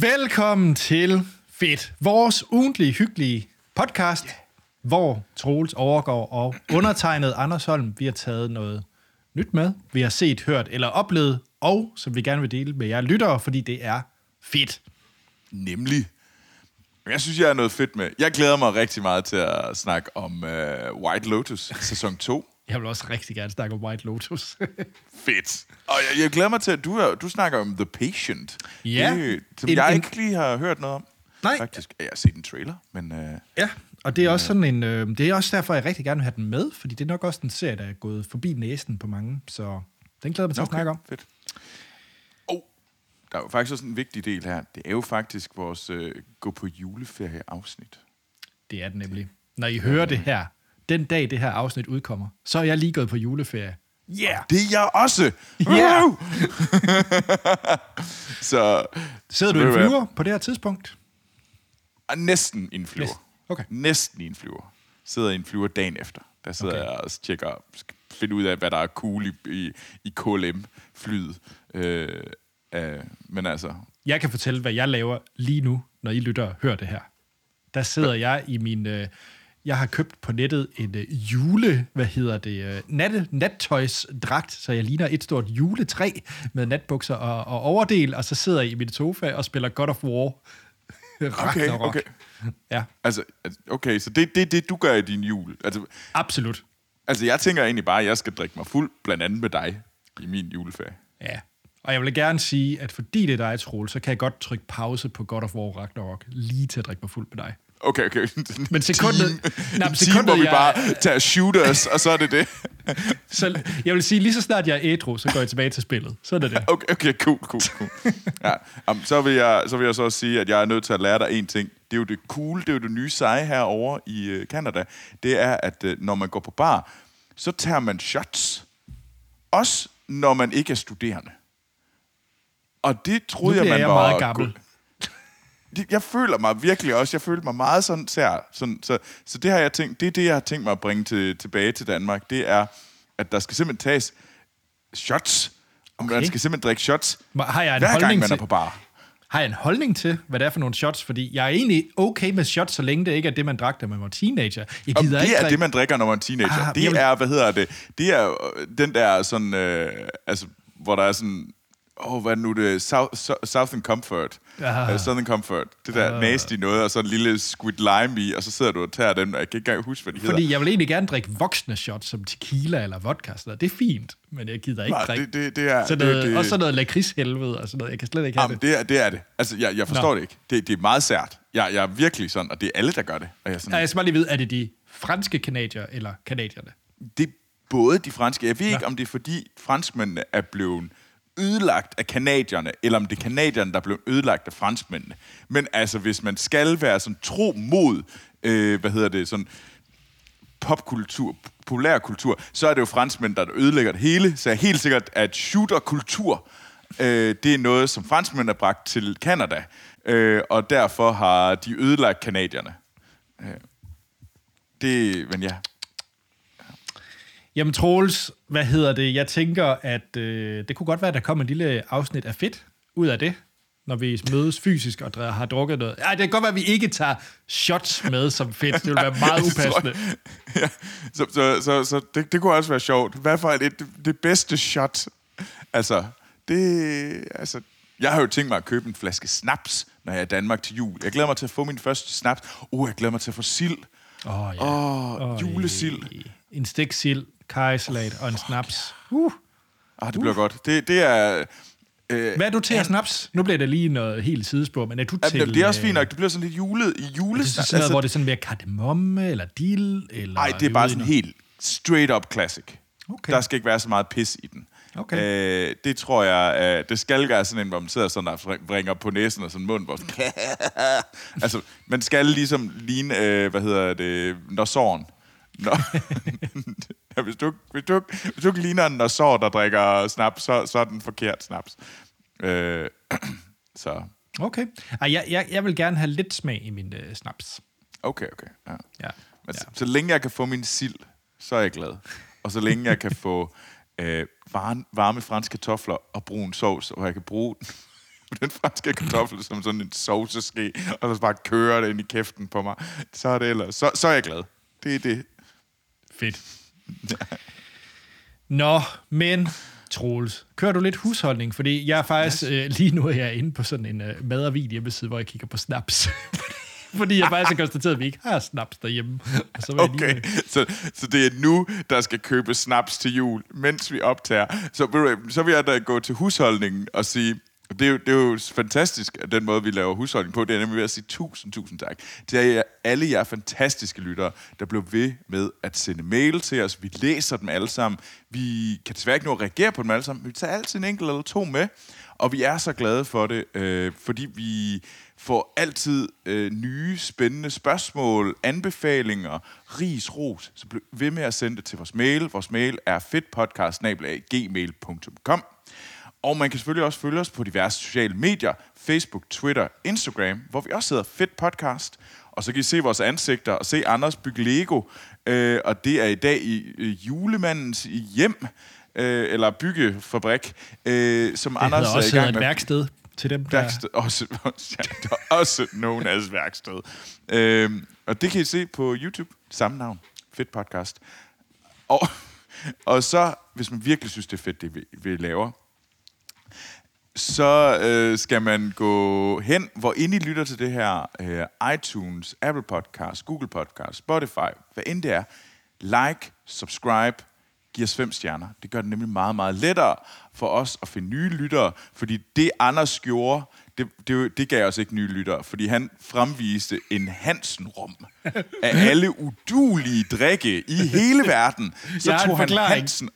Velkommen til Fedt, vores ugentlige, hyggelige podcast, yeah. hvor Troels overgår og undertegnet Anders Holm, vi har taget noget nyt med, vi har set, hørt eller oplevet, og som vi gerne vil dele med jer lyttere, fordi det er fedt. Nemlig. Jeg synes, jeg er noget fedt med. Jeg glæder mig rigtig meget til at snakke om uh, White Lotus sæson 2. Jeg vil også rigtig gerne snakke om White Lotus. Fedt. Og jeg, jeg glæder mig til, at du, er, du snakker om The Patient. Ja. Det, som En- jeg en- ikke lige har hørt noget om. Nej. Faktisk. Jeg har set en trailer, men... Uh, ja, og det er også sådan en, øh, det er også derfor, jeg rigtig gerne vil have den med, fordi det er nok også en serie, der er gået forbi næsen på mange, så den glæder jeg mig til at snakke om. Fedt. Og der er jo faktisk også en vigtig del her. Det er jo faktisk vores uh, gå på juleferie afsnit. Det er det nemlig. Når I hører det her, den dag det her afsnit udkommer, så er jeg lige gået på juleferie. Yeah! Det er jeg også! Ja. Woo! så Sidder du i en flyver på det her tidspunkt? Ah, Næsten i en flyver. Næsten. Okay. Næsten i en flyver. Sidder i en flyver dagen efter. Der sidder Okay. jeg og tjekker, finde ud af, hvad der er cool i, i, i KLM-flyet. Øh, øh, men altså, Jeg kan fortælle, hvad jeg laver lige nu, når I lytter og hører det her. Der sidder jeg i min... Øh, jeg har købt på nettet en øh, jule, hvad hedder det, øh, natte, nattøjsdragt, så jeg ligner et stort juletræ med natbukser og, og overdel, og så sidder jeg i min sofa og spiller God of War. okay, okay. Ja, Altså, altså, okay, så det er det, det, du gør i din jul. Altså, absolut. altså, jeg tænker egentlig bare, at jeg skal drikke mig fuld, blandt andet med dig, i min juleferie. Ja. Og jeg vil gerne sige, at fordi det er dig, Troel, så kan jeg godt trykke pause på God of War Ragnarok, lige til at drikke mig fuld med dig. Okay, okay. Men sekundet- Team, Nej, men team, sekundet, hvor vi jeg- bare tager shooters, og så er det det. Så jeg vil sige, lige så snart jeg er ædru, så går jeg tilbage til spillet. Sådan er det. Okay, okay, cool, cool, cool. Ja, um, så, vil jeg, så vil jeg så også sige, at jeg er nødt til at lære dig en ting. Det er jo det cool, det er jo det nye seje herovre i øh, Canada. Det er, at øh, når man går på bar, så tager man shots. Også når man ikke er studerende. Og det troede jeg, man jeg var... meget gammel. Det- Jeg føler mig virkelig også, jeg føler mig meget sådan sær. Sådan, så, så det har jeg tænkt, det er det, jeg har tænkt mig at bringe til, tilbage til Danmark. Det er, at der skal simpelthen tages shots. Og Okay. man skal simpelthen drikke shots, Har jeg en hver gang man til, er på bar. har jeg en holdning til, hvad det er for nogle shots? Fordi jeg er egentlig okay med shots, så længe det ikke er det, man drak, da man var teenager. Jeg gider det ikke er drikke- det, man drikker, når man er teenager. Ah, det vil- er, hvad hedder det? Det er øh, den der sådan, øh, altså, hvor der er sådan, oh, hvad nu det? South, South- Southern Comfort. Ah. Uh, Southern Comfort. Det der nasty noget, og så en lille squid lime i, og så sidder du og tager den, og jeg kan ikke engang huske, hvad de hedder. Fordi jeg vil egentlig gerne drikke voksne shots, som tequila eller vodka. Sådan noget. Det er fint, men jeg gider ikke Nej, drikke det, det, det er... sådan noget, det, det, også sådan noget lakridshelvede og sådan noget. Jeg kan slet ikke have Jamen, det. det, er, det er det. Altså, jeg, jeg forstår Nå. det ikke. Det, det er meget sært. Jeg, jeg er virkelig sådan, og det er alle, der gør det. Og jeg er sådan, Ja, Jeg skal bare lige vide, er det de franske kanadier eller kanadierne? det er både de franske. Jeg ved ikke, Nå. om det er fordi franskmændene er blevet ødelagt af kanadierne, eller om det er kanadierne, der blev ødelagt af franskmændene. Men altså, hvis man skal være sådan tro mod, øh, hvad hedder det, sådan popkultur, populærkultur, så er det jo franskmænd, der ødelægger det hele. Så jeg er helt sikkert, at shooterkultur, øh, det er noget, som franskmænd har bragt til Kanada, øh, og derfor har de ødelagt kanadierne. Øh, det, men ja, Jamen Troels, hvad hedder det? Jeg tænker, at øh, det kunne godt være, at der kommer et lille afsnit af fedt ud af det, når vi mødes fysisk og dre- har drukket noget. Ej, det kan godt være, at vi ikke tager shots med som fedt. Det vil være meget upassende. ja, så så, så, så det, det kunne også være sjovt. Hvad for det, det, det bedste shot? Altså, det... Altså, jeg har jo tænkt mig at købe en flaske snaps, når jeg er i Danmark til jul. Jeg glæder mig til at få min første snaps. Uh, jeg glæder mig til at få sild. Åh, oh, ja. Åh, oh, julesild. En stik sild, kajsalat og en snaps. Uh. Ah, det bliver godt. Det, det er... Øh, Hvad er du til at snaps? Nu bliver det lige noget helt sidespor, men er du til... Jamen, det er også øh, fint nok. Det bliver sådan lidt julet i Er det julesnaps. sådan noget, hvor det er sådan mere kardemomme, eller dill, eller... Nej, det er bare sådan helt straight up classic. Okay. Der skal ikke være så meget pis i den. Okay. Øh, det tror jeg, øh, det skal være sådan en, hvor man sidder sådan og bringer på næsen og sådan mund, hvor sådan, altså, man skal ligesom ligne, øh, hvad hedder det, Norsåren. Når, ja, hvis, du, hvis, du, hvis du ikke ligner en Norsår, der drikker snaps, så, så er den forkert snaps. Øh, så, Okay. Ej, jeg, jeg, jeg vil gerne have lidt smag i min øh, snaps. okay, okay. Ja. Ja. Men ja. så, så længe jeg kan få min sild, så er jeg glad. Og så længe jeg kan få øh, varme, varme franske kartofler og brun sovs, og jeg kan bruge den franske kartoffel som sådan en sovseske, og så bare kører det ind i kæften på mig. Så er det ellers. Så, så er jeg glad. Det er det. Fedt. Nå, men Troels, kører du lidt husholdning? Fordi jeg er faktisk, yes. øh, lige nu er jeg inde på sådan en øh, mad- og vin hjemmeside, hvor jeg kigger på snaps. Fordi jeg faktisk har konstateret, at vi ikke har snaps derhjemme. Og så Okay, lige, så, så det er nu, der skal købe snaps til jul, mens vi optager. Så, så vil jeg da gå til husholdningen og sige, det er, jo, det er jo fantastisk, at den måde, vi laver husholdning på, det er nemlig ved at sige tusind, tusind tak til jer, alle jer fantastiske lyttere, der blev ved med at sende mail til os. Vi læser dem alle sammen. Vi kan desværre ikke nå at reagere på dem alle sammen, men vi tager altid en enkelt eller to med. Og vi er så glade for det, øh, fordi vi får altid øh, nye, spændende spørgsmål, anbefalinger, ris, ros. Så bliv ved med at sende det til vores mail. Vores mail er fedtpodcast.gmail.com og man kan selvfølgelig også følge os på diverse sociale medier, Facebook, Twitter, Instagram, hvor vi også hedder Fedt Podcast. Og så kan I se vores ansigter og se Anders bygge Lego. Øh, og det er i dag i øh, julemandens hjem, øh, eller byggefabrik, øh, som det Anders er også i gang et med. værksted til dem, der... Værksted, også, ja, er også known as værksted. Øhm, og det kan I se på YouTube, samme navn, Fedt Podcast. Og, og så, hvis man virkelig synes, det er fedt, det vi, vi laver, så øh, skal man gå hen, hvor ind I lytter til det her, øh, iTunes, Apple Podcast, Google Podcast, Spotify, hvad end det er, like, subscribe, giv os fem stjerner. Det gør det nemlig meget, meget lettere for os at finde nye lyttere, fordi det Anders gjorde, det, det, det gav os ikke nye lyttere, fordi han fremviste en Hansen-rom af alle udulige drikke i hele verden. Så tog han forklaring. Hansen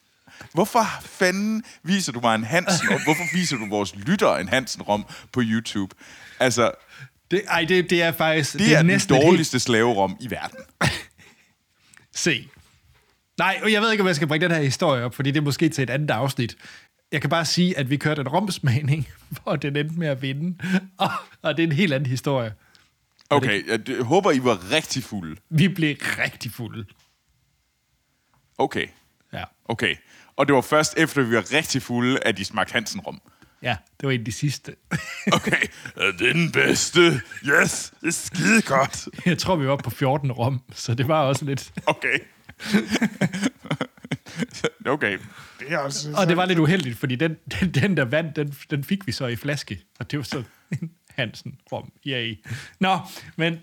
Hvorfor fanden viser du mig en Hansen rom? Hvorfor viser du vores lytter en Hansen rom på YouTube? Altså, Det, ej, det, det er faktisk... det, det er, er den næsten dårligste slaverom i verden. Se. Nej, og jeg ved ikke, om jeg skal bringe den her historie op, fordi det er måske til et andet afsnit. Jeg kan bare sige, at vi kørte en romsmagning, hvor den endte med at vinde. Og, og det er en helt anden historie. Okay, jeg håber, I var rigtig fulde. Vi blev rigtig fulde. Okay, Ja. okay. Og det var først efter, vi var rigtig fulde, at de smagte Hansen rom. ja, det var en af de sidste. Okay, er det den bedste? Yes, det er skide godt. Jeg tror, vi var oppe på 14 rom, så det var også lidt... Okay. okay. Det er også... Og det var lidt uheldigt, fordi den, den, den der vand, den, den fik vi så i flaske. Og det var så en Hansen rom. Yay. Nå, men...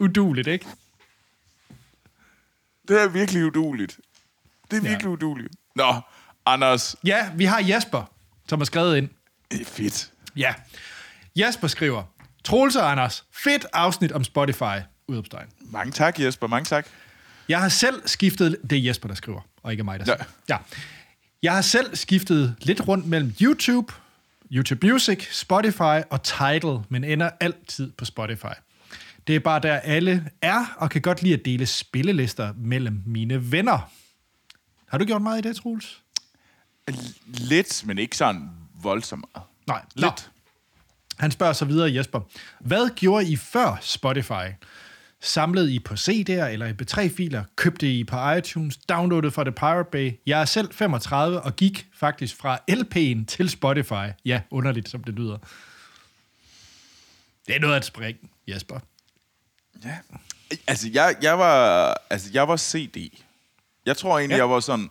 Uduligt, ikke? Det er virkelig uduligt. Det er virkelig Ja. uduligt. Nå, Anders. Ja, vi har Jasper, som har skrevet ind. Det er fedt. Ja. Jasper skriver, Troels og Anders, fedt afsnit om Spotify. Udopstegn. Mange tak, Jesper. Mange tak. Jeg har selv skiftet... Det er Jesper, der skriver, og ikke mig, der Ja. siger. Ja. Jeg har selv skiftet lidt rundt mellem YouTube, YouTube Music, Spotify og Tidal, men ender altid på Spotify. Det er bare der alle er, og kan godt lide at dele spillelister mellem mine venner. Har du gjort meget i det, Troels? Lidt, men ikke sådan voldsomt meget. Nej, Nå. Lidt. Han spørger så videre, Jesper. Hvad gjorde I før Spotify? Samlede I på CD'er eller MP3-filer? Købte I på iTunes? Downloadede fra The Pirate Bay? Jeg er selv 35 og gik faktisk fra LP'en til Spotify. Ja, underligt som det lyder. Det er noget at springe, Jesper. Ja. Altså, jeg, jeg var, altså, jeg var CD. Jeg tror egentlig, Ja. jeg var sådan...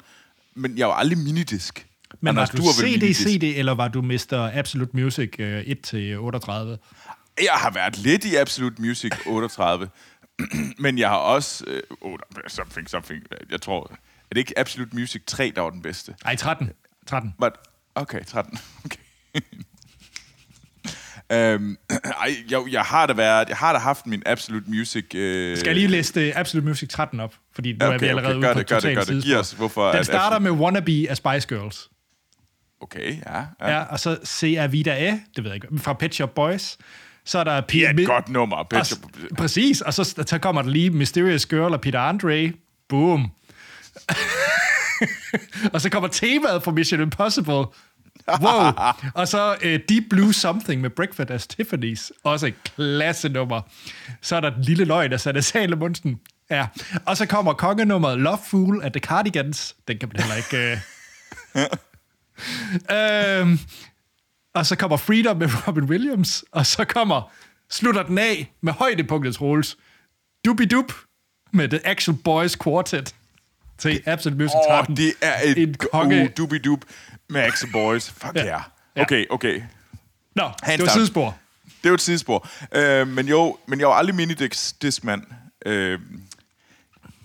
Men jeg var aldrig minidisc. Men Anders, var du, vel CD. CD, eller var du Mr. Absolute Music øh, 1-38? Jeg har været lidt i Absolute Music 38. men jeg har også... Øh, oh, something, something. Jeg tror... Er det ikke Absolute Music 3, der var den bedste? Ej, 13. 13. But, okay, 13. Okay. Øhm, ej, jeg, jeg, har da været, jeg har da haft min Absolute Music... Øh, Skal jeg lige læse uh, Absolute Music 13 op? Fordi nu Okay, er vi allerede okay, ude på det, gør det, gør det. Giv os, hvorfor Den starter med Wannabe af Spice Girls. Okay, ja. Ja. ja og så Se Vida A, det ved jeg ikke, fra Pet Shop Boys. Så er der er Pete et godt nummer. og, Pet Shop- Præcis, og så, så kommer der lige Mysterious Girl og Peter Andre. Boom. og så kommer temaet for Mission Impossible. Wow. Og så uh, Deep Blue Something med Breakfast as Tiffany's. Også et klasse nummer. Så er der den lille løgn af Sanne Salomonsen. Ja. Og så kommer kongenummeret Love Fool af The Cardigans. Den kan man heller ikke... Uh... øhm, og så kommer Freedom med Robin Williams, og så kommer, slutter den af med højdepunktet, Troels. Dubi Dub med The Actual Boys Quartet til Absolute Music Åh, 13. det er et En konge. uh, dubi-dub med Axel Boys. Fuck ja. Yeah. Okay, okay. Nå, Hands det var down. sidespor. Det er jo et sidespor. Øh, men jo, men jeg var aldrig minidisc-mand. Øh,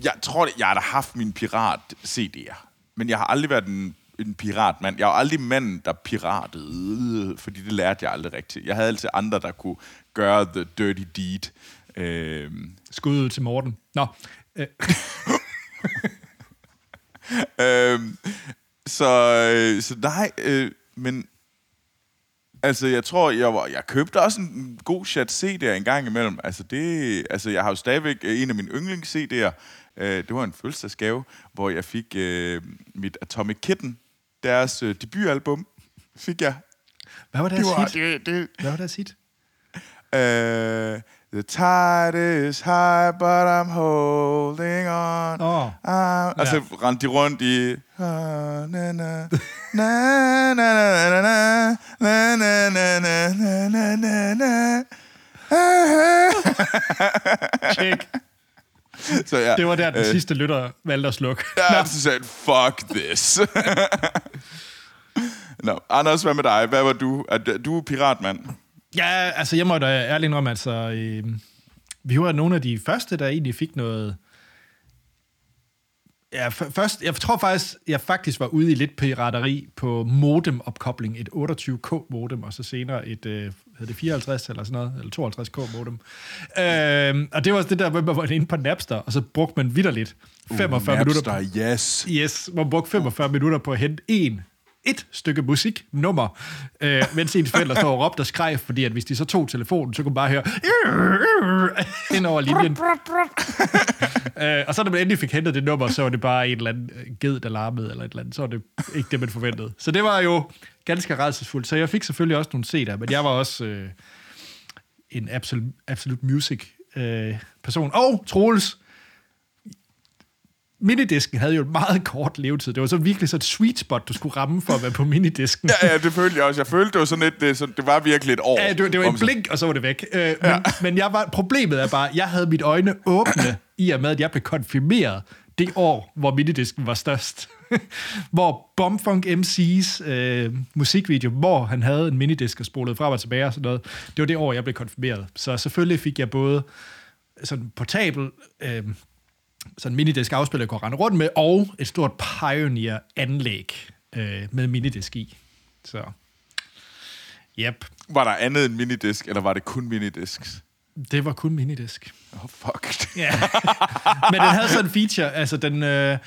jeg tror, jeg har da haft min pirat-CD'er. Men jeg har aldrig været en, en piratmand. Jeg var aldrig manden, der piratede, fordi det lærte jeg aldrig rigtigt. Jeg havde altid andre, der kunne gøre the dirty deed. Øh, Skud ud til Morten. Nå, øh, øh, så, øh, så nej, øh, men Altså, jeg tror, jeg, var, jeg købte også en god chat CD'er en gang imellem. Altså, det, altså, jeg har jo stadigvæk øh, en af mine yndlings CD'er. Øh, det var en fødselsdagsgave, hvor jeg fik øh, mit Atomic Kitten, deres øh, debutalbum, fik jeg. hvad var Det deres var, hit? det, det, Hvad var deres hit? øh, The tide is high, but I'm holding on. Oh. I'm, altså, ja. rendte de rundt i... Check. Så ja, det var der, den sidste lytter valgte at slukke. Ja, så sagde fuck this. Nå, Anders, hvad med dig? Hvad var du? Er, du er piratmand. Ja, altså jeg må da ærligt indrømme, altså, øh, vi var nogle af de første, der egentlig fik noget... Ja, først, jeg tror faktisk, jeg faktisk var ude i lidt pirateri på modem-opkobling, et 28K modem, og så senere et, øh, hed det 54 eller sådan noget, eller 52K modem. Øh, og det var det der, hvor man var inde på Napster, og så brugte man vidderligt 45 uh, minutter på, Napster, yes. Yes, man brugte 45 minutter på at hente en et stykke musik, nummer, øh, mens ens forældre står og råbte og skreg, fordi at hvis de så tog telefonen, så kunne man bare høre ind over linjen. øh, og så når man endelig fik hentet det nummer, så var det bare en eller anden øh, ged, der larmede, eller et eller andet. Så var det ikke det, man forventede. Så det var jo ganske rædselsfuldt. Så jeg fik selvfølgelig også nogle CD'er, men jeg var også øh, en absolute, absolute music øh, person. Og Troels, minidisken havde jo en meget kort levetid. Det var så virkelig så et sweet spot, du skulle ramme for at være på minidisken. Ja, ja, det følte jeg også. Jeg følte, det var sådan et, det, så, det var virkelig et år. Ja, det, var- det var så- blink, og så var det væk. Øh, men, ja. men jeg var, problemet er bare, jeg havde mit øjne åbne i og med, at jeg blev konfirmeret det år, hvor minidisken var størst. hvor Bombfunk MC's øh, musikvideo, hvor han havde en minidisk og spolede frem og tilbage og sådan noget, det var det år, jeg blev konfirmeret. Så selvfølgelig fik jeg både sådan portabel, øh, sådan minidisk afspiller, jeg kunne rende rundt med, og et stort Pioneer-anlæg øh, med minidisk i. Så, yep. Var der andet end minidisk, eller var det kun minidisks? Det var kun minidisk. Oh, fuck. Ja. Men den havde sådan en feature, altså den, øh,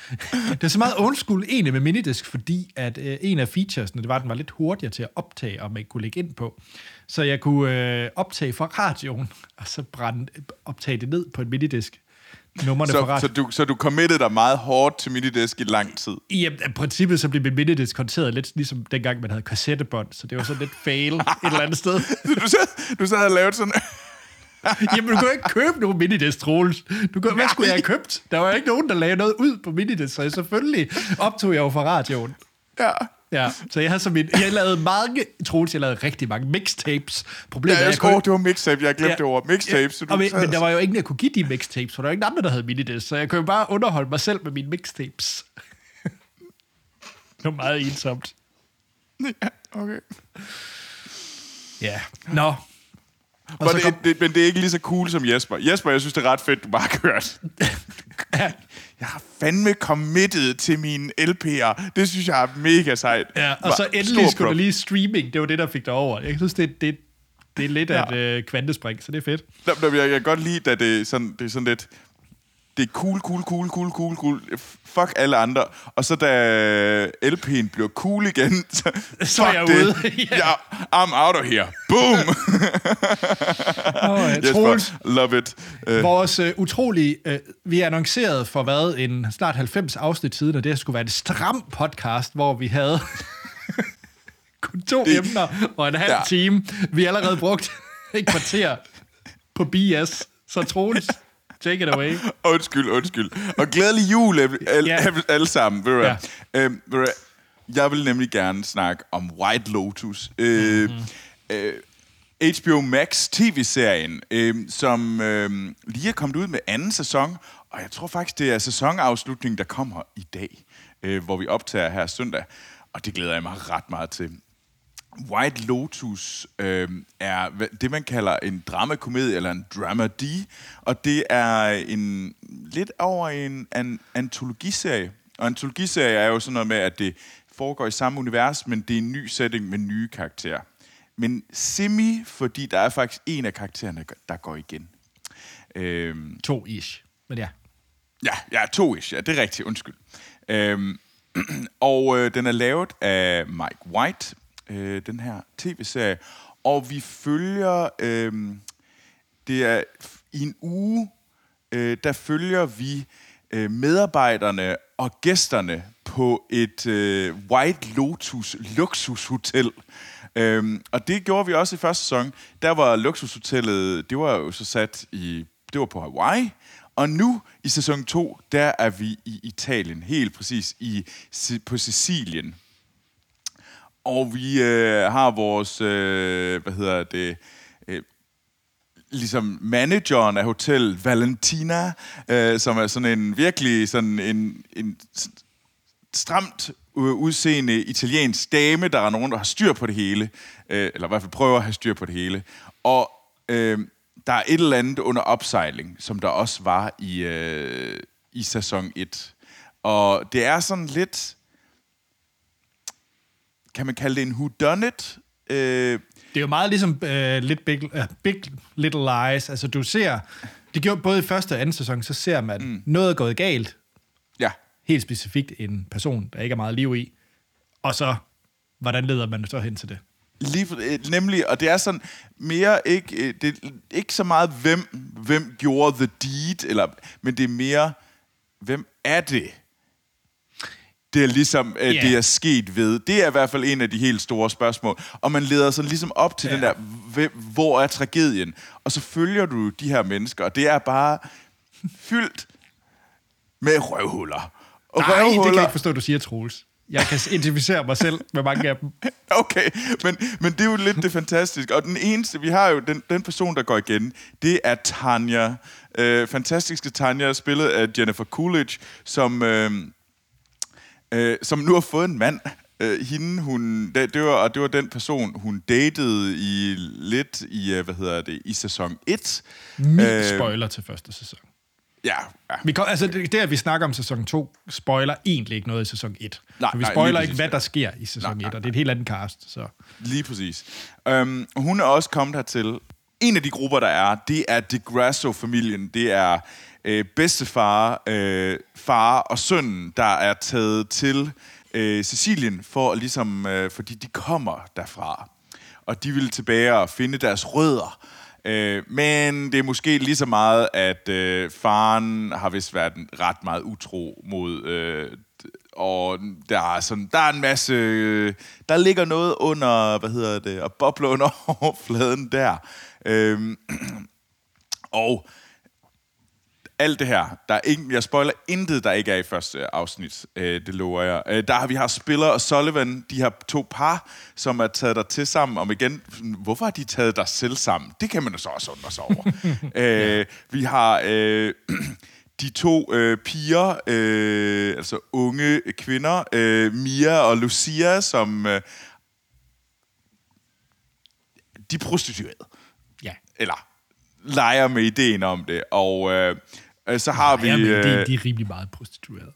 det er så meget old school egentlig med minidisk, fordi at øh, en af featuresne, det var, at den var lidt hurtigere til at optage, og man kunne lægge ind på. Så jeg kunne øh, optage fra radioen, og så brænde, optage det ned på en minidisk. Nummerne fra Så, radioen. så, du, så du committede dig meget hårdt til minidisk i lang tid. I øh, princippet så blev min minidisk håndteret lidt ligesom dengang, man havde kassettebånd, så det var sådan lidt fail et eller andet sted. Du sad, du sad og lavet sådan... Jamen, du jo ikke købe nogen minidisk, Troels. Du kan, hvad skulle jeg have købt? Der var ikke nogen, der lagde noget ud på minidisk, så selvfølgelig optog jeg jo fra radioen. Ja. Ja, så jeg har så min, jeg lavede mange, Troels, jeg lavede rigtig mange mixtapes. Problemet Ja, er, jeg jeg skulle, kunne, det var mixtape. Jeg glemte ja, det ord. Mixtape. Så du og, men, men der var jo ingen, der kunne give de mixtapes, for der var ingen andre, der havde minidisk, så jeg kunne jo bare underholde mig selv med mine mixtapes. det var meget ensomt. Ja, okay. Ja, nå. Og Men det, kom, det, men det er ikke lige så cool som Jesper. Jesper, jeg synes, det er ret fedt, du bare har kørt. Jeg har fandme committed til mine LP'er. Det synes jeg er mega sejt. ja, og så endelig skulle der lige streaming, det var det, der fik dig over. Jeg synes, det, det, det er lidt Ja. af et øh, kvantespring, så det er fedt. Nå, Jeg, jeg kan godt lide, at det er sådan, det er sådan lidt... Det er cool, cool, cool, cool, cool, cool. Fuck alle andre. Og så da LP'en bliver cool igen, så, Så er jeg det. ude. Ja. ja. I'm out of here. Boom! Oh, ja. Jesper, love it. Uh, Vores øh, utrolige... Øh, vi er annonceret for hvad? En snart 90 afsnit siden, og det skulle være en stram podcast, hvor vi havde kun to Det- emner og en halv ja. time. Vi har allerede brugt et kvarter på BS. Så Troels, take it away. Undskyld, undskyld. Og glædelig jul, alle, Ja. alle sammen. Ved du hvad? Øhm, ved du jeg vil nemlig gerne snakke om White Lotus. Øh, mm-hmm. øh, HBO Max tv-serien, øh, som øh, lige er kommet ud med anden sæson, og jeg tror faktisk, det er sæsonafslutningen, der kommer i dag, øh, hvor vi optager her søndag, og det glæder jeg mig ret meget til. White Lotus øh, er det, man kalder en dramakomedie, eller en dramedy, og det er en lidt over en, en antologiserie. Og antologiserie er jo sådan noget med, at det foregår i samme univers, men det er en ny setting med nye karakterer. Men semi, fordi der er faktisk en af karaktererne, der går igen. Øhm, to ish, men ja. Ja, ja, to ish, ja, det er rigtigt, undskyld. Øhm, og øh, den er lavet af Mike White, øh, den her tv-serie, og vi følger, øh, det er i en uge, øh, der følger vi øh, medarbejderne og gæsterne på et øh, White Lotus luksushotel. Øhm, og det gjorde vi også i første sæson. Der var luksushotellet, det var jo så sat i, det var på Hawaii. Og nu i sæson 2, der er vi i Italien, helt præcis i, på Sicilien. Og vi øh, har vores, øh, hvad hedder det, øh, ligesom manageren af Hotel Valentina, øh, som er sådan en virkelig sådan en, en stramt øh, udseende italiensk dame, der er nogen, der har styr på det hele, øh, eller i hvert fald prøver at have styr på det hele. Og øh, der er et eller andet under opsejling, som der også var i, øh, i sæson 1. Og det er sådan lidt, kan man kalde det en whodunit? Øh, det er jo meget ligesom uh, lidt big, uh, big Little Lies. Altså, du ser... Det gjorde både i første og anden sæson, så ser man, mm. noget er gået galt. Ja. Helt specifikt en person, der ikke er meget liv i. Og så, hvordan leder man så hen til det? Lige, øh, nemlig, og det er sådan mere ikke, det er ikke så meget, hvem, hvem gjorde the deed, eller, men det er mere, hvem er det, det er ligesom, yeah. det er sket ved. Det er i hvert fald en af de helt store spørgsmål. Og man leder så ligesom op til yeah. den der, hvor er tragedien? Og så følger du de her mennesker, og det er bare fyldt med røvhuller. Og Nej, røvhuller. det kan jeg ikke forstå, du siger, Troels. Jeg kan identificere mig selv med mange af dem. Okay, men, men det er jo lidt det fantastiske. Og den eneste, vi har jo, den, den person, der går igen, det er Tanja. Øh, fantastiske Tanja, spillet af Jennifer Coolidge, som... Øh, øh, som nu har fået en mand. Øh, hende, hun, det, det, var, og det var den person, hun datede i lidt i, øh, hvad hedder det, i sæson 1. Mild øh, spoiler til første sæson. Ja, ja. Vi kom, altså det, at vi snakker om sæson 2, spoiler egentlig ikke noget i sæson 1. Nej, For vi spoiler nej, ikke, hvad der sker i sæson nej, 1, og det er et helt andet cast. Så. Lige præcis. Um, hun er også kommet hertil. En af de grupper, der er, det er DeGrasso-familien. Det er øh, bedstefar, øh, far og sønnen, der er taget til øh, Sicilien, for ligesom, øh, fordi de kommer derfra. Og de vil tilbage og finde deres rødder. Øh, men det er måske lige så meget, at øh, faren har vist været ret meget utro mod... Øh, og der er, sådan, der er en masse... Øh, der ligger noget under, hvad hedder det, og bobler under overfladen der. Øh, og alt det her, der er ingen, jeg spoiler intet, der ikke er i første afsnit, øh, det lover jeg. Øh, der har vi har Spiller og Sullivan, de her to par, som er taget der til sammen. Om igen, hvorfor har de taget der selv sammen? Det kan man jo så også undre sig over. øh, vi har øh, de to øh, piger, øh, altså unge kvinder, øh, Mia og Lucia, som øh, de er prostituerede. Ja. Eller leger med ideen om det, og øh, Øh, så har vi... Ja, men de, de er rimelig meget prostitueret.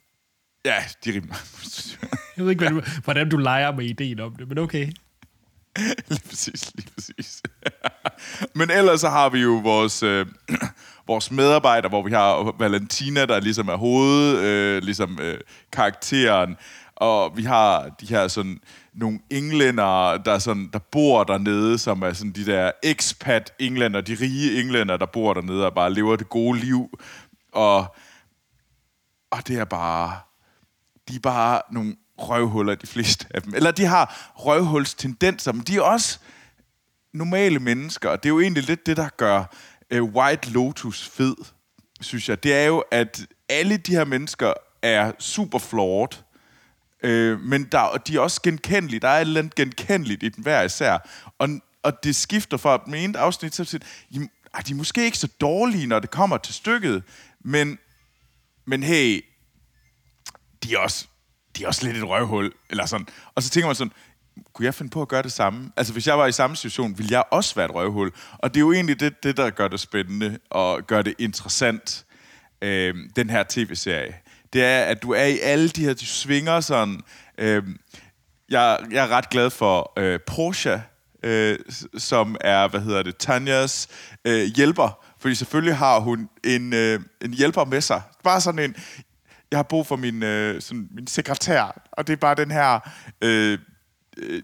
Ja, de er rimelig meget prostitueret. Jeg ved ikke, ja. du, hvordan du leger med ideen om det, men okay. lige præcis, lige præcis. men ellers så har vi jo vores, øh, vores medarbejdere, hvor vi har Valentina, der ligesom er hoved, øh, ligesom øh, karakteren, og vi har de her sådan nogle englænder, der, sådan, der bor dernede, som er sådan de der expat englænder, de rige englænder, der bor dernede og bare lever det gode liv og, og det er bare... De er bare nogle røvhuller, de fleste af dem. Eller de har røvhulstendenser, men de er også normale mennesker. Og det er jo egentlig lidt det, der gør uh, White Lotus fed, synes jeg. Det er jo, at alle de her mennesker er super flawed. Øh, men der, de er også genkendelige. Der er et eller andet genkendeligt i den hver især. Og, og det skifter fra den ene afsnit til at de, de er måske ikke så dårlige, når det kommer til stykket, men, men hey, de er også, de er også lidt et røvhul, eller sådan. Og så tænker man sådan, kunne jeg finde på at gøre det samme? Altså, hvis jeg var i samme situation, ville jeg også være et røvhul. Og det er jo egentlig det, det der gør det spændende, og gør det interessant, øh, den her tv-serie. Det er, at du er i alle de her, du svinger sådan... Øh, jeg, jeg er ret glad for øh, Porsche, øh, som er, hvad hedder det, Tanjas øh, hjælper. Fordi selvfølgelig har hun en, øh, en hjælper med sig. Bare sådan en, jeg har brug for min, øh, sådan, min sekretær, og det er bare den her øh, øh,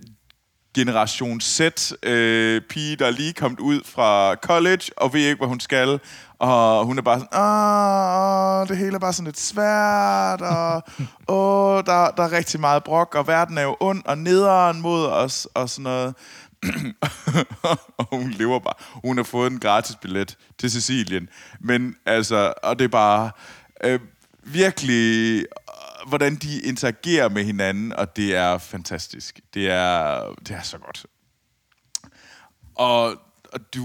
generation Z øh, pige, der er lige kommet ud fra college, og ved ikke, hvad hun skal. Og hun er bare sådan, Åh, det hele er bare sådan lidt svært, og åh, der, der er rigtig meget brok, og verden er jo ond og nederen mod os, og sådan noget. og hun lever bare. Hun har fået en gratis billet til Sicilien. Men altså, og det er bare øh, virkelig, øh, hvordan de interagerer med hinanden, og det er fantastisk. Det er, det er så godt. Og, og du...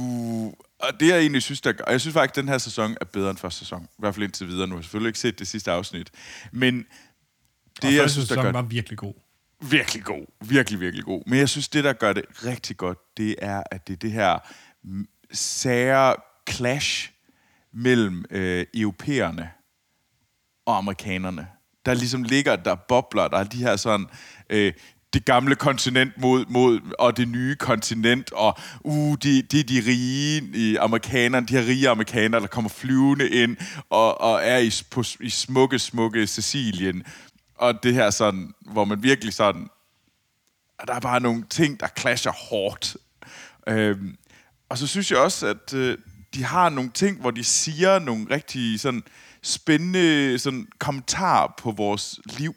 Og det, jeg egentlig synes, der, og jeg synes faktisk, at den her sæson er bedre end første sæson. I hvert fald indtil videre. Nu har jeg selvfølgelig ikke set det sidste afsnit. Men det, og jeg synes, der gør... var virkelig god virkelig god. Virkelig, virkelig god. Men jeg synes, det, der gør det rigtig godt, det er, at det er det her sære clash mellem øh, europæerne og amerikanerne. Der ligesom ligger, der bobler, der er de her sådan... Øh, det gamle kontinent mod, mod og det nye kontinent, og uh, det de er de rige i amerikanerne, de her rige amerikanere, der kommer flyvende ind og, og er i, på, i smukke, smukke Sicilien, og det her sådan, hvor man virkelig sådan, ah, der er bare nogle ting, der clasher hårdt. Øhm, og så synes jeg også, at øh, de har nogle ting, hvor de siger nogle rigtig sådan spændende sådan, kommentarer på vores liv.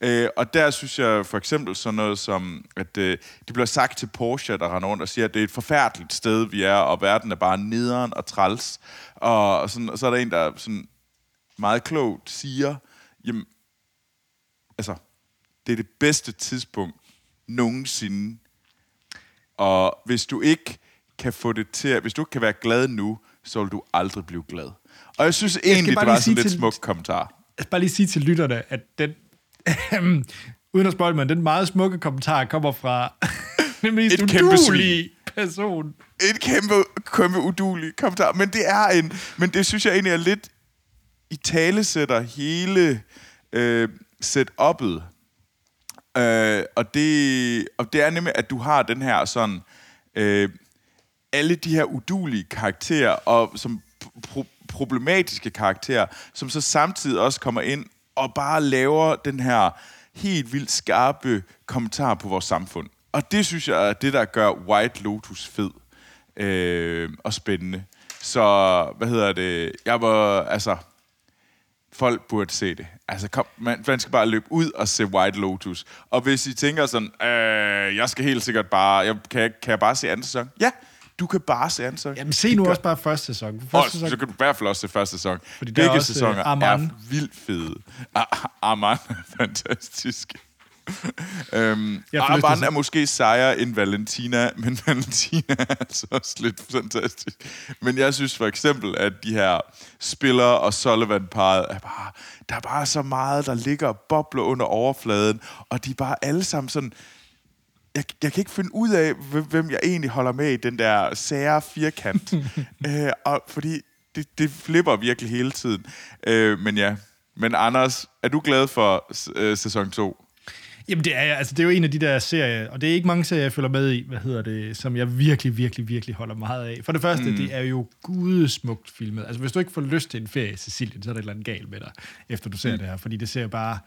Øh, og der synes jeg for eksempel sådan noget som, at øh, det bliver sagt til Porsche, der render rundt og siger, at det er et forfærdeligt sted, vi er, og verden er bare nederen og træls. Og, og, sådan, og så er der en, der sådan meget klogt siger, jamen, altså, det er det bedste tidspunkt nogensinde. Og hvis du ikke kan få det til, at, hvis du ikke kan være glad nu, så vil du aldrig blive glad. Og jeg synes egentlig, det var sådan lidt smuk kommentar. Jeg skal bare lige sige til lytterne, at den, uden at spørge mig, den meget smukke kommentar kommer fra den mest Et udulige person. Et kæmpe, kæmpe udulig kommentar. Men det er en, men det synes jeg egentlig er lidt i tale sætter hele øh, setup'et. Øh, og, det, og det er nemlig, at du har den her sådan... Øh, alle de her udulige karakterer, og som pro- problematiske karakterer, som så samtidig også kommer ind og bare laver den her helt vildt skarpe kommentar på vores samfund. Og det synes jeg er det, der gør White Lotus fed øh, og spændende. Så, hvad hedder det? Jeg var, altså, folk burde se det. Altså, kom, man, man skal bare løbe ud og se White Lotus. Og hvis I tænker sådan, øh, jeg skal helt sikkert bare, jeg, kan, kan jeg bare se anden sæson? Ja, du kan bare se anden sæson. Jamen, se nu også bare første sæson. Første og, sæson. så kan du i hvert fald også se første sæson. Fordi Begge også, sæsoner uh, er vildt fede. Arman er fantastisk øhm, Armand er måske sejere end Valentina, men Valentina er altså også lidt fantastisk. Men jeg synes for eksempel, at de her spillere og Sullivan-parret er bare... Der er bare så meget, der ligger og bobler under overfladen, og de er bare alle sammen sådan... Jeg, jeg kan ikke finde ud af, hvem jeg egentlig holder med i den der sære firkant. øh, og fordi det, det flipper virkelig hele tiden. Øh, men ja, men Anders, er du glad for øh, sæson 2? Jamen, det er, altså, det er jo en af de der serier, og det er ikke mange serier, jeg følger med i, hvad hedder det, som jeg virkelig, virkelig, virkelig holder meget af. For det første, mm. det er jo gudesmukt filmet. Altså, hvis du ikke får lyst til en ferie i Sicilien, så er der et eller andet galt med dig, efter du ser mm. det her, fordi det ser bare...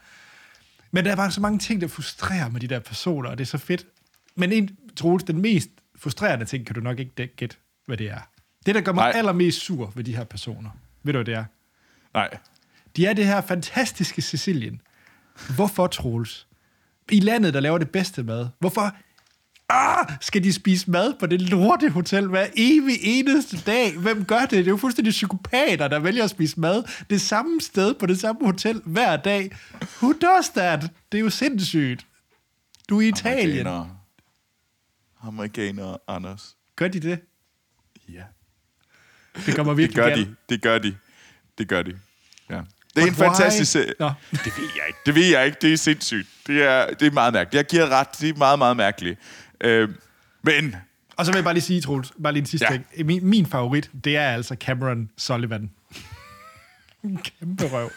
Men der er bare så mange ting, der frustrerer med de der personer, og det er så fedt. Men en, Troels, den mest frustrerende ting, kan du nok ikke gætte, hvad det er. Det, der gør mig Nej. allermest sur ved de her personer, ved du, hvad det er? Nej. De er det her fantastiske Sicilien. Hvorfor, Troels? I landet, der laver det bedste mad. Hvorfor Ah, skal de spise mad på det lorte hotel hver evig eneste dag? Hvem gør det? Det er jo fuldstændig psykopater, der vælger at spise mad det samme sted på det samme hotel hver dag. Who does that? Det er jo sindssygt. Du er i Italien. Amerikanere. Amerikanere, Anders. Gør de det? Ja. Det kommer Det virkelig gør galt. de. Det gør de. Det gør de. Ja. Det er en But why? fantastisk serie. Nå. Det ved jeg ikke. Det ved jeg ikke. Det er sindssygt. Det er, det er meget mærkeligt. Jeg giver ret. Det er meget, meget mærkeligt. Øh, men Og så vil jeg bare lige sige, Troels, bare lige en sidste ja. ting. Min, min favorit, det er altså Cameron Sullivan. Kæmpe røv.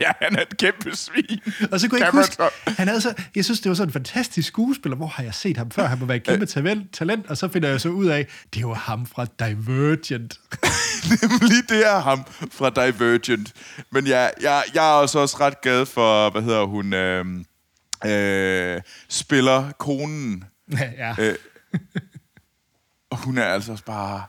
Ja, han er et kæmpe svin. Og så kunne jeg ikke huske, han havde så, jeg synes, det var sådan en fantastisk skuespiller. Hvor har jeg set ham før? Han må være et kæmpe talent, talent, og så finder jeg så ud af, det var ham fra Divergent. Nemlig det er ham fra Divergent. Men jeg, jeg, jeg er også, også ret glad for, hvad hedder hun, øh, øh, spiller konen. ja. Øh, og hun er altså også bare...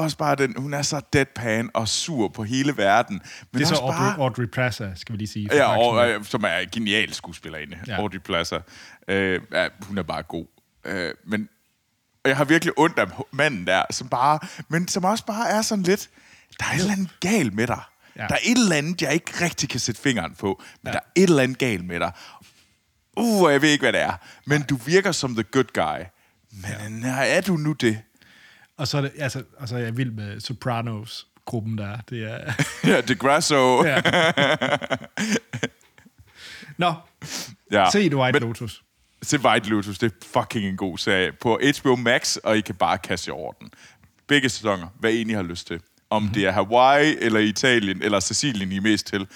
Også bare den, hun er så deadpan og sur på hele verden. Men det er så Audrey, bare, Audrey Plaza, skal vi lige sige. Ja, og, øh, som er en genial skuespillerinde, ja. Audrey Plaza. Øh, ja, hun er bare god. Øh, men og jeg har virkelig ondt af manden der, som bare, men som også bare er sådan lidt, der er et eller andet galt med dig. Ja. Der er et eller andet, jeg ikke rigtig kan sætte fingeren på, men ja. Der er et eller andet galt med dig. Uh, jeg ved ikke, hvad det er. Men du virker som the good guy. Men ja. er du nu det? Og så er, det, altså, og så er jeg vild med Sopranos-gruppen der. Det er... Ja, DeGrasso. Ja. Ja. Nå, ja. se The White Men- Lotus. Se White Lotus, det er fucking en god serie. På HBO Max, og I kan bare kaste jer over den. Begge sæsoner, hvad I har lyst til. Om mm-hmm. det er Hawaii, eller Italien, eller Sicilien, I er mest til.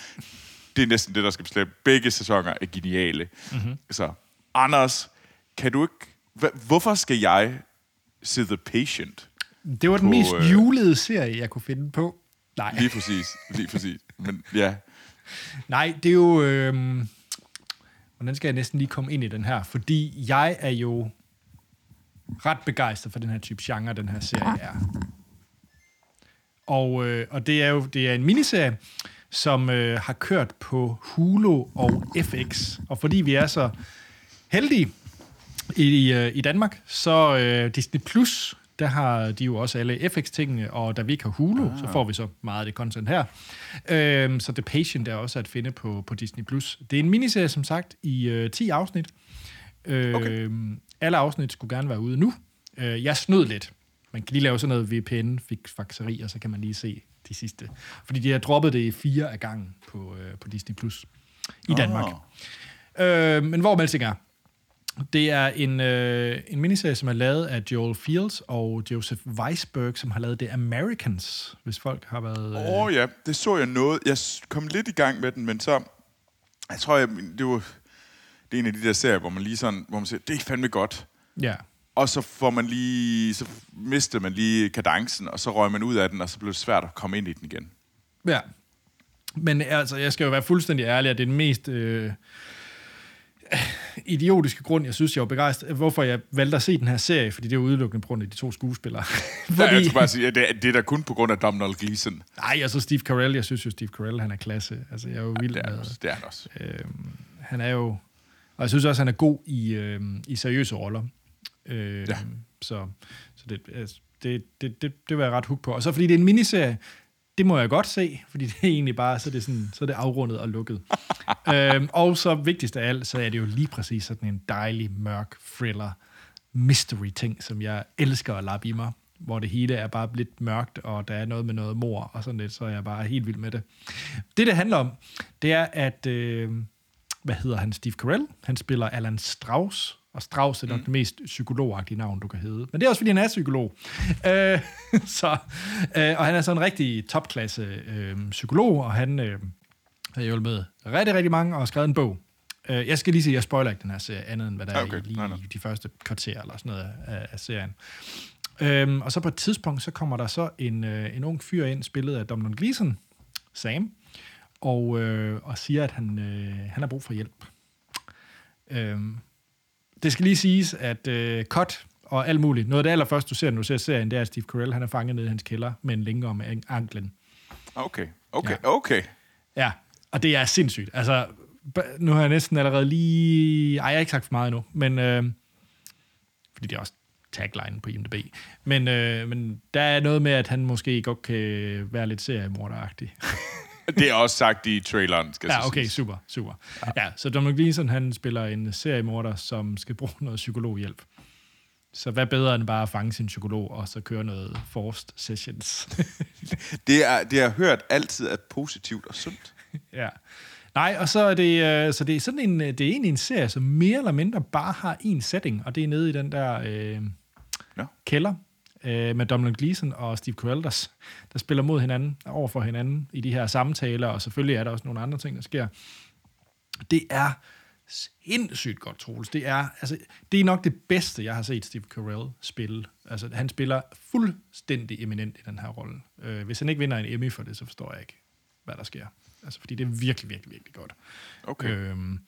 Det er næsten det, der skal bestemme. Begge sæsoner er geniale. Mm-hmm. Så, Anders, kan du ikke... Hvorfor skal jeg se The Patient? Det var den På, mest øh, julede serie, jeg kunne finde på. Nej, Lige præcis, lige præcis. Men ja, Nej det er jo... Øh, hvordan skal jeg næsten lige komme ind i den her? Fordi jeg er jo ret begejstret for den her type genre, den her serie er. Og, øh, og det er jo det er en miniserie, som øh, har kørt på Hulu og FX. Og fordi vi er så heldige i, øh, i Danmark, så øh, Disney Plus, der har de jo også alle FX-tingene, og da vi ikke har Hulu, ah. så får vi så meget af det content her. Øh, så The Patient er også at finde på, på Disney Plus. Det er en miniserie, som sagt, i øh, 10 afsnit. Øh, okay. Alle afsnit skulle gerne være ude nu. Øh, jeg snød lidt. Man kan lige lave sådan noget VPN-fakseri, og så kan man lige se de sidste. Fordi de har droppet det i fire af gangen på, øh, på Disney Plus i Ah. Danmark. Øh, men hvor Melsing er, det er en, øh, en miniserie, som er lavet af Joel Fields og Joseph Weisberg, som har lavet The Americans, hvis folk har været... Øh, Åh oh, ja, det så jeg noget. Jeg kom lidt i gang med den, men så... Jeg tror, jeg, det var... Det er en af de der serier, hvor man lige sådan... Hvor man siger, det er fandme godt. Ja. Og så får man lige... Så mistede man lige kadencen, og så røg man ud af den, og så blev det svært at komme ind i den igen. Ja. Men altså, jeg skal jo være fuldstændig ærlig, at det er den mest øh, idiotiske grund, jeg synes, jeg var begejstret, hvorfor jeg valgte at se den her serie, fordi det er udelukkende på grund af de to skuespillere. Fordi... Jeg fordi, skal bare sige, at det, er- det er da kun på grund af Domhnall Gleeson. nej, og så Steve Carell, jeg synes jo, Steve Carell, han er klasse. Altså, jeg er jo vild Det er, med, også, det er han også. Øhm, han er jo... Og jeg synes også, han er god i, øhm, i seriøse roller. Øhm, Ja. Så, så det, altså, det, det, det, det var jeg ret hooked på. Og så fordi det er en miniserie, det må jeg godt se, fordi det er egentlig bare, så er det, sådan, så er det afrundet og lukket. øhm, og så vigtigst af alt, så er det jo lige præcis sådan en dejlig, mørk thriller, mystery ting, som jeg elsker at lappe i mig hvor det hele er bare lidt mørkt, og der er noget med noget mor og sådan lidt, så er jeg bare helt vild med det. Det, det handler om, det er, at, øh, hvad hedder han, Steve Carell, han spiller Alan Strauss, og Strauss er nok mm. det mest psykologagtige navn, du kan hedde. Men det er også, fordi han er psykolog. Øh, så, øh, og han er så en rigtig topklasse øh, psykolog, og han øh, har hjulpet rigtig, rigtig mange og har skrevet en bog. Øh, jeg skal lige sige, jeg spoiler ikke den her serie, andet end hvad der er Okay, i lige nej, nej. de første kvarter eller sådan noget af, af serien. Øhm, og så på et tidspunkt, så kommer der så en, øh, en ung fyr ind, spillet af Domhnall Gleeson, Sam, og, øh, og siger, at han, øh, han har brug for hjælp. Øhm, det skal lige siges, at øh, cut og alt muligt, noget af det allerførste, du ser, når du ser serien, det er, at Steve Carell, han er fanget nede i hans kælder med en længe om an- anklen. Okay, okay, Ja. okay. Ja, og det er sindssygt. Altså, nu har jeg næsten allerede lige... Ej, jeg har ikke sagt for meget endnu, men øh, Fordi det er også tagline på IMDb. Men, øh, men der er noget med, at han måske godt kan være lidt seriemorderagtig. Det er også sagt i traileren, skal Ja, så okay, siges. super, super. Ja, så Dominic Gleeson, han spiller en seriemorder, som skal bruge noget psykologhjælp. Så hvad bedre end bare at fange sin psykolog, og så køre noget forced sessions. Det er, det har hørt altid er positivt og sundt. ja. Nej, og så er det, øh, så det er sådan en, det er egentlig en serie, som mere eller mindre bare har en setting, og det er nede i den der øh, Nå. kælder øh, med Dominic Gleeson og Steve Carell, der, der spiller mod hinanden, over for hinanden i de her samtaler, og selvfølgelig er der også nogle andre ting, der sker. Det er sindssygt godt, Troels. Det er, altså, det er nok det bedste, jeg har set Steve Carell spille. Altså, han spiller fuldstændig eminent i den her rolle. Øh, hvis han ikke vinder en Emmy for det, så forstår jeg ikke, hvad der sker. Altså, fordi det er virkelig, virkelig, virkelig godt. Okay. Øhm,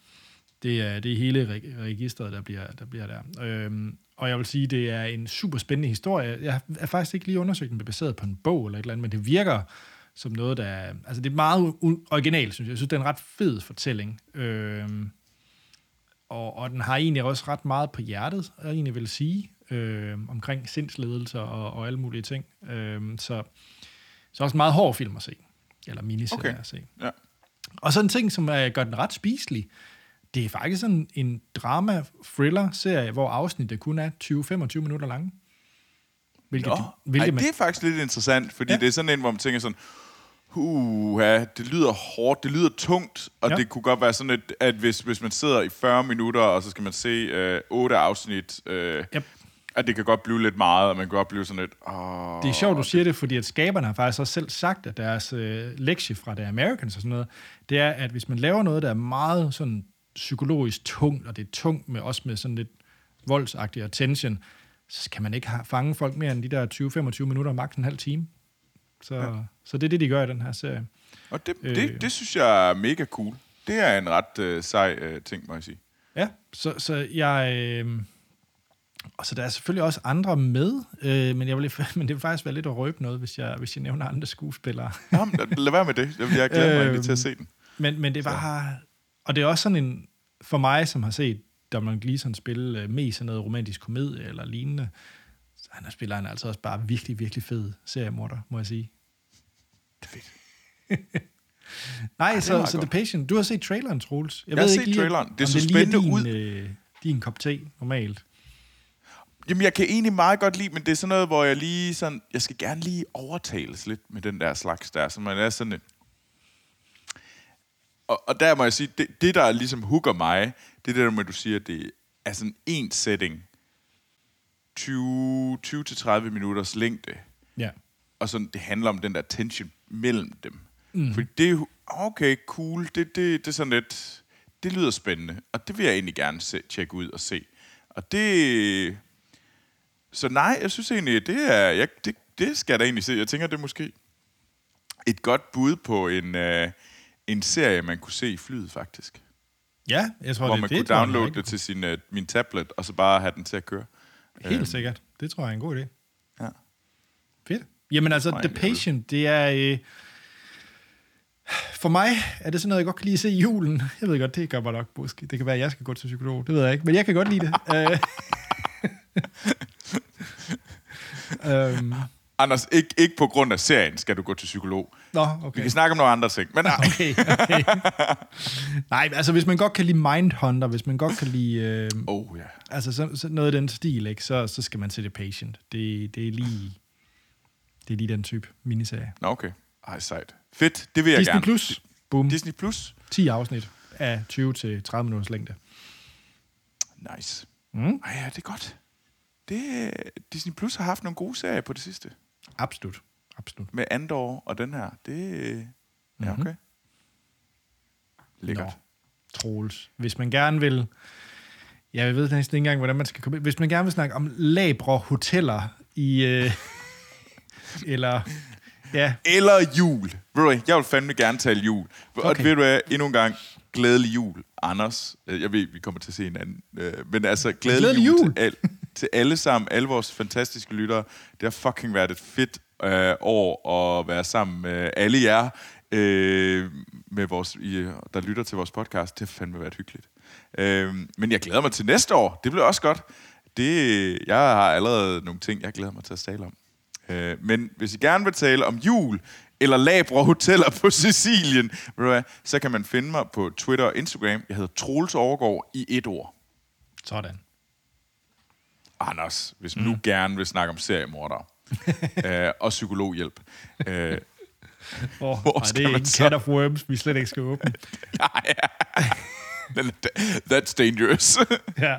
det, er, det er hele reg- registret, der bliver der. Bliver der. Øhm, og jeg vil sige, det er en super spændende historie. Jeg er faktisk ikke lige undersøgt, den er baseret på en bog eller et eller andet, men det virker som noget, der er... Altså, det er meget originalt, synes jeg. Jeg synes, det er en ret fed fortælling. Øhm, og, og den har egentlig også ret meget på hjertet, jeg egentlig vil sige, øh, omkring sindsledelser og, og alle mulige ting. Øh, så, så også en meget hård film at se, eller miniserie okay. at se. Ja. Og så en ting, som er, gør den ret spiselig, det er faktisk sådan en drama-thriller-serie, hvor afsnittet kun er 20-25 minutter lange. Hvilket, Nå, hvilket Ej, man, det er faktisk lidt interessant, fordi ja. Ja. det er sådan en, hvor man tænker sådan, uh, ja, det lyder hårdt, det lyder tungt, og ja. Ja. det kunne godt være sådan, et, at hvis, hvis man sidder i 40 minutter, og så skal man se øh, 8 afsnit, øh, Yep. at det kan godt blive lidt meget, og man kan godt blive sådan lidt, åh... Det er sjovt, du siger det, fordi at skaberne har faktisk også selv sagt, at deres øh, lektie fra The Americans og sådan noget, det er, at hvis man laver noget, der er meget sådan psykologisk tungt, og det er tungt med også med sådan lidt voldsagtig og tension, så kan man ikke fange folk mere end de der 20-25 minutter, maks en halv time. Så, ja. så det er det, de gør i den her serie. Og det, Øh. det, det synes jeg er mega cool. Det er en ret øh, sej øh, ting, må jeg sige. Ja, så, så jeg... Øh, og så der er selvfølgelig også andre med, øh, men, jeg vil, men det vil faktisk være lidt at røbe noget, hvis jeg, hvis jeg nævner andre skuespillere. Jamen, lad, være med det. Jeg, glæder mig egentlig til at se den. Men, men det var... Og det er også sådan en... For mig, som har set Dominic Gleeson spille øh, mest sådan noget romantisk komedie eller lignende, så han spiller han altså også bare virkelig, virkelig fed seriemorder, må jeg sige. Fedt. Nej, er så, så The. Patient. Du har set traileren, Troels. Jeg har set traileren. Det så lige spændende din, ud. Øh, din kop te, normalt. Jamen, jeg kan egentlig meget godt lide, men det er sådan noget, hvor jeg lige sådan... Jeg skal gerne lige overtales lidt med den der slags der, så man er sådan... Og, og der må jeg sige, det, det der ligesom hooker mig, det er det der med, at du siger, det er sådan en setting, 20 20-30 minutters længde, Ja. og sådan, det handler om den der tension mellem dem. Mm. Fordi det er okay, cool, det, det, det er sådan lidt, det lyder spændende, og det vil jeg egentlig gerne se, tjekke ud og se. Og det, så nej, jeg synes egentlig, det er, jeg, det, det skal jeg da egentlig se. Jeg tænker, det er måske et godt bud på en, øh, en serie, man kunne se i flyet, faktisk. Ja, jeg tror, hvor det, man det kunne jeg, downloade det til sin, øh, min tablet, og så bare have den til at køre. Helt øhm. sikkert. Det tror jeg er en god idé. Ja. Fedt. Jamen altså, The egentlig. Patient, det er... Øh, for mig er det sådan noget, jeg godt kan lide at se i julen. Jeg ved godt, det gør mig nok måske. Det kan være, at jeg skal gå til psykolog. Det ved jeg ikke. Men jeg kan godt lide det. Øh, øhm, Anders, ikke, ikke på grund af serien skal du gå til psykolog. nå, Vi okay. kan snakke om nogle andre ting. Men nej, Okay, okay. Nej, altså hvis man godt kan lide Mindhunter, hvis man godt kan lide øh, oh, ja. altså så, så noget af den stil, ikke, så, så skal man se The Patient. Det, det, er lige, det er lige den type miniserie. Nå, okay. Ej, sejt. Fedt, det vil jeg Disney gerne. Plus, boom, Disney Plus? 10 afsnit af 20-30 minutters længde. Nice. Mm. Ej, ja, det er godt. Det, Disney Plus har haft nogle gode serier på det sidste. Absolut, absolut. Med Andor og den her. Det ja, Mhm. okay. Lækkert. Nå, Troels. Hvis man gerne vil... Ja, jeg ved næsten ikke engang, hvordan man skal komme. Hvis man gerne vil snakke om labre hoteller i... Øh, eller... Ja, Eller jul. Ved du jeg vil fandme gerne tale jul. Og Okay. ved du hvad, endnu en gang, glædelig jul, Anders. Øh, Jeg ved, vi kommer til at se hinanden. øh, Men altså, glædelig, Glædelig jul, jul. Til, al, til alle sammen, alle vores fantastiske lyttere. Det har fucking været et fedt øh, år at være sammen med alle jer, øh, med vores, I, der lytter til vores podcast. Det har fandme været hyggeligt. Øh, men jeg glæder mig til næste år. Det bliver også godt. det, jeg har allerede nogle ting, jeg glæder mig til at tale om. Øh, men hvis I gerne vil tale om jul, eller labre hoteller på Sicilien, ved du hvad, så kan man finde mig på Twitter og Instagram. Jeg hedder Troels Overgaard i et ord. Sådan. Anders, hvis man mm. nu gerne vil snakke om seriemordere øh, og psykologhjælp. Øh, Oh, Hvor nej, skal det er man en så- can of worms, vi slet ikke skal åbne. den- That's dangerous. ja.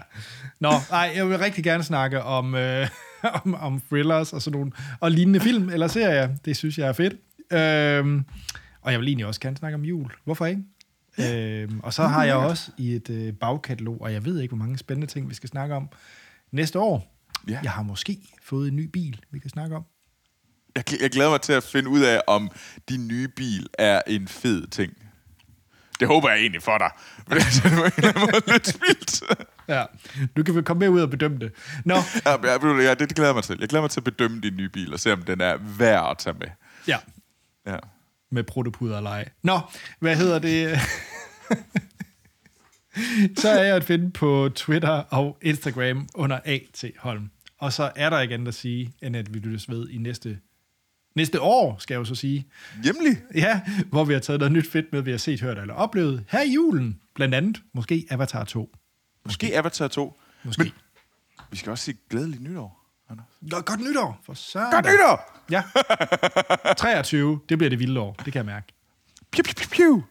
Nå, nej, jeg vil rigtig gerne snakke om, øh, om, om thrillers og sådan nogle, og lignende film eller serier. Det synes jeg er fedt. Øhm, og jeg vil egentlig også gerne snakke om jul. Hvorfor ikke? Øhm, og så har jeg også i et øh, bagkatalog, og jeg ved ikke, hvor mange spændende ting, vi skal snakke om næste år. Ja. Jeg har måske fået en ny bil, vi kan snakke om. jeg, jeg glæder mig til at finde ud af, om din nye bil er en fed ting. Det håber jeg egentlig for dig. Men det er lidt spildt. Ja, du kan vel komme med ud og bedømme det. Nå, Ja, ja, ja, det glæder jeg mig til. Jeg glæder mig til at bedømme din nye bil, og se om den er værd at tage med. ja, Ja. med protopuder lege. Nå, hvad hedder det? så er jeg at finde på Twitter og Instagram under A.T. Holm. Og så er der ikke andet at sige, end at vi lyttes ved i næste, næste år, skal jeg jo så sige. Hjemlig. Ja, hvor vi har taget noget nyt fedt med, vi har set, hørt eller oplevet her i julen. Blandt andet måske Avatar 2. Måske Avatar 2. Måske. Men vi skal også sige glædelig nytår, Anders. Godt, nytår, for søren. Godt nytår! Ja. 23, det bliver det vilde år, det kan jeg mærke. Piu, piu, piu, piu.